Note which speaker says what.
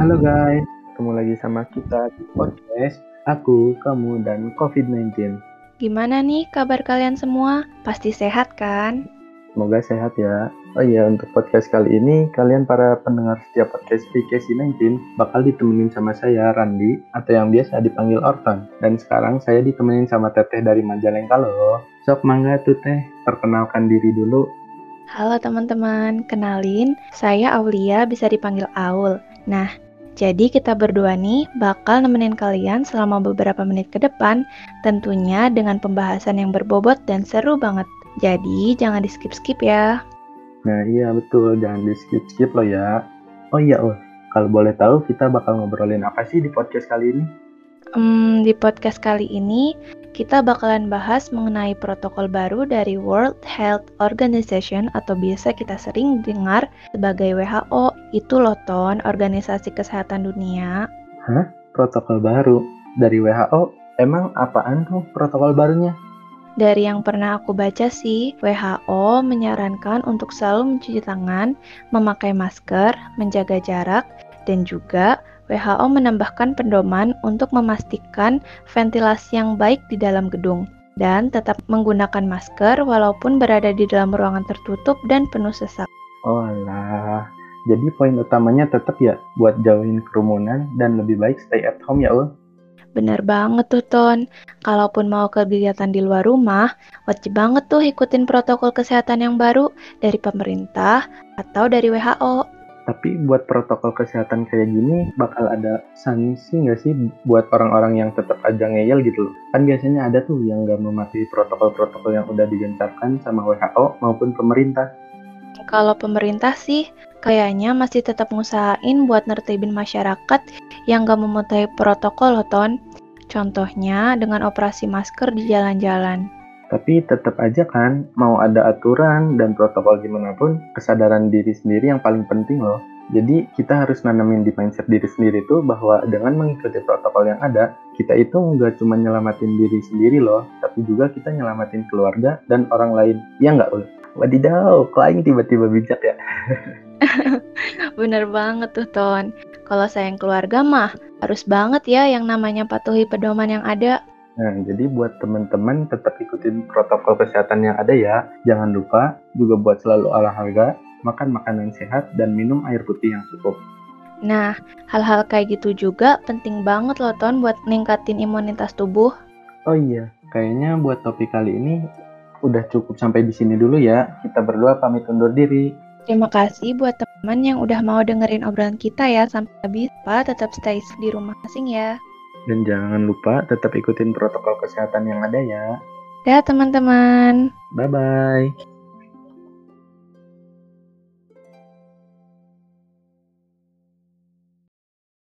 Speaker 1: Halo guys, ketemu lagi sama kita di podcast Aku, Kamu, dan COVID-19.
Speaker 2: Gimana nih kabar kalian semua? Pasti sehat kan?
Speaker 1: Semoga sehat ya. Oh iya, untuk podcast kali ini, kalian para pendengar setiap podcast PKC19 bakal ditemenin sama saya, Randi, atau yang biasa dipanggil Orton. Dan sekarang saya ditemenin sama Teteh dari Majalengka loh. Sok mangga tuh Teh, perkenalkan diri dulu.
Speaker 2: Halo teman-teman, kenalin, saya Aulia bisa dipanggil Aul. Nah, jadi kita berdua nih bakal nemenin kalian selama beberapa menit ke depan, tentunya dengan pembahasan yang berbobot dan seru banget. Jadi jangan di skip-skip ya.
Speaker 1: Nah iya betul, jangan di skip-skip loh ya. Oh iya oh, kalau boleh tahu kita bakal ngobrolin apa sih di podcast kali ini?
Speaker 2: Hmm, di podcast kali ini kita bakalan bahas mengenai protokol baru dari World Health Organization atau biasa kita sering dengar sebagai WHO. Itu loh Ton, Organisasi Kesehatan Dunia.
Speaker 1: Hah? Protokol baru? Dari WHO? Emang apaan tuh protokol barunya?
Speaker 2: Dari yang pernah aku baca sih, WHO menyarankan untuk selalu mencuci tangan, memakai masker, menjaga jarak, dan juga WHO menambahkan pendoman untuk memastikan ventilasi yang baik di dalam gedung dan tetap menggunakan masker walaupun berada di dalam ruangan tertutup dan penuh sesak.
Speaker 1: Oh alah, jadi poin utamanya tetap ya buat jauhin kerumunan dan lebih baik stay at home ya ul.
Speaker 2: Bener banget tuh Ton, kalaupun mau kegiatan di luar rumah, wajib banget tuh ikutin protokol kesehatan yang baru dari pemerintah atau dari WHO.
Speaker 1: Tapi buat protokol kesehatan kayak gini bakal ada sanksi nggak sih buat orang-orang yang tetap aja ngeyel gitu loh. Kan biasanya ada tuh yang nggak mematuhi protokol-protokol yang udah digencarkan sama WHO maupun pemerintah.
Speaker 2: Kalau pemerintah sih kayaknya masih tetap ngusahain buat nertibin masyarakat yang gak mematuhi protokol loh Ton. Contohnya dengan operasi masker di jalan-jalan.
Speaker 1: Tapi tetap aja kan, mau ada aturan dan protokol gimana pun, kesadaran diri sendiri yang paling penting loh. Jadi kita harus nanamin di mindset diri sendiri tuh bahwa dengan mengikuti protokol yang ada, kita itu nggak cuma nyelamatin diri sendiri loh, tapi juga kita nyelamatin keluarga dan orang lain. Ya nggak, Ul? Wadidaw, kok tiba-tiba bijak ya?
Speaker 2: Bener banget tuh, Ton. Kalau sayang keluarga mah, harus banget ya yang namanya patuhi pedoman yang ada.
Speaker 1: Nah, jadi buat teman-teman tetap ikutin protokol kesehatan yang ada ya. Jangan lupa juga buat selalu olahraga, makan makanan sehat, dan minum air putih yang cukup.
Speaker 2: Nah, hal-hal kayak gitu juga penting banget loh Ton buat ningkatin imunitas tubuh.
Speaker 1: Oh iya, kayaknya buat topik kali ini udah cukup sampai di sini dulu ya. Kita berdua pamit undur diri.
Speaker 2: Terima kasih buat teman yang udah mau dengerin obrolan kita ya sampai habis. Pak, tetap stay di rumah masing ya.
Speaker 1: Dan jangan lupa tetap ikutin protokol kesehatan yang ada ya.
Speaker 2: Dah teman-teman.
Speaker 1: Bye-bye.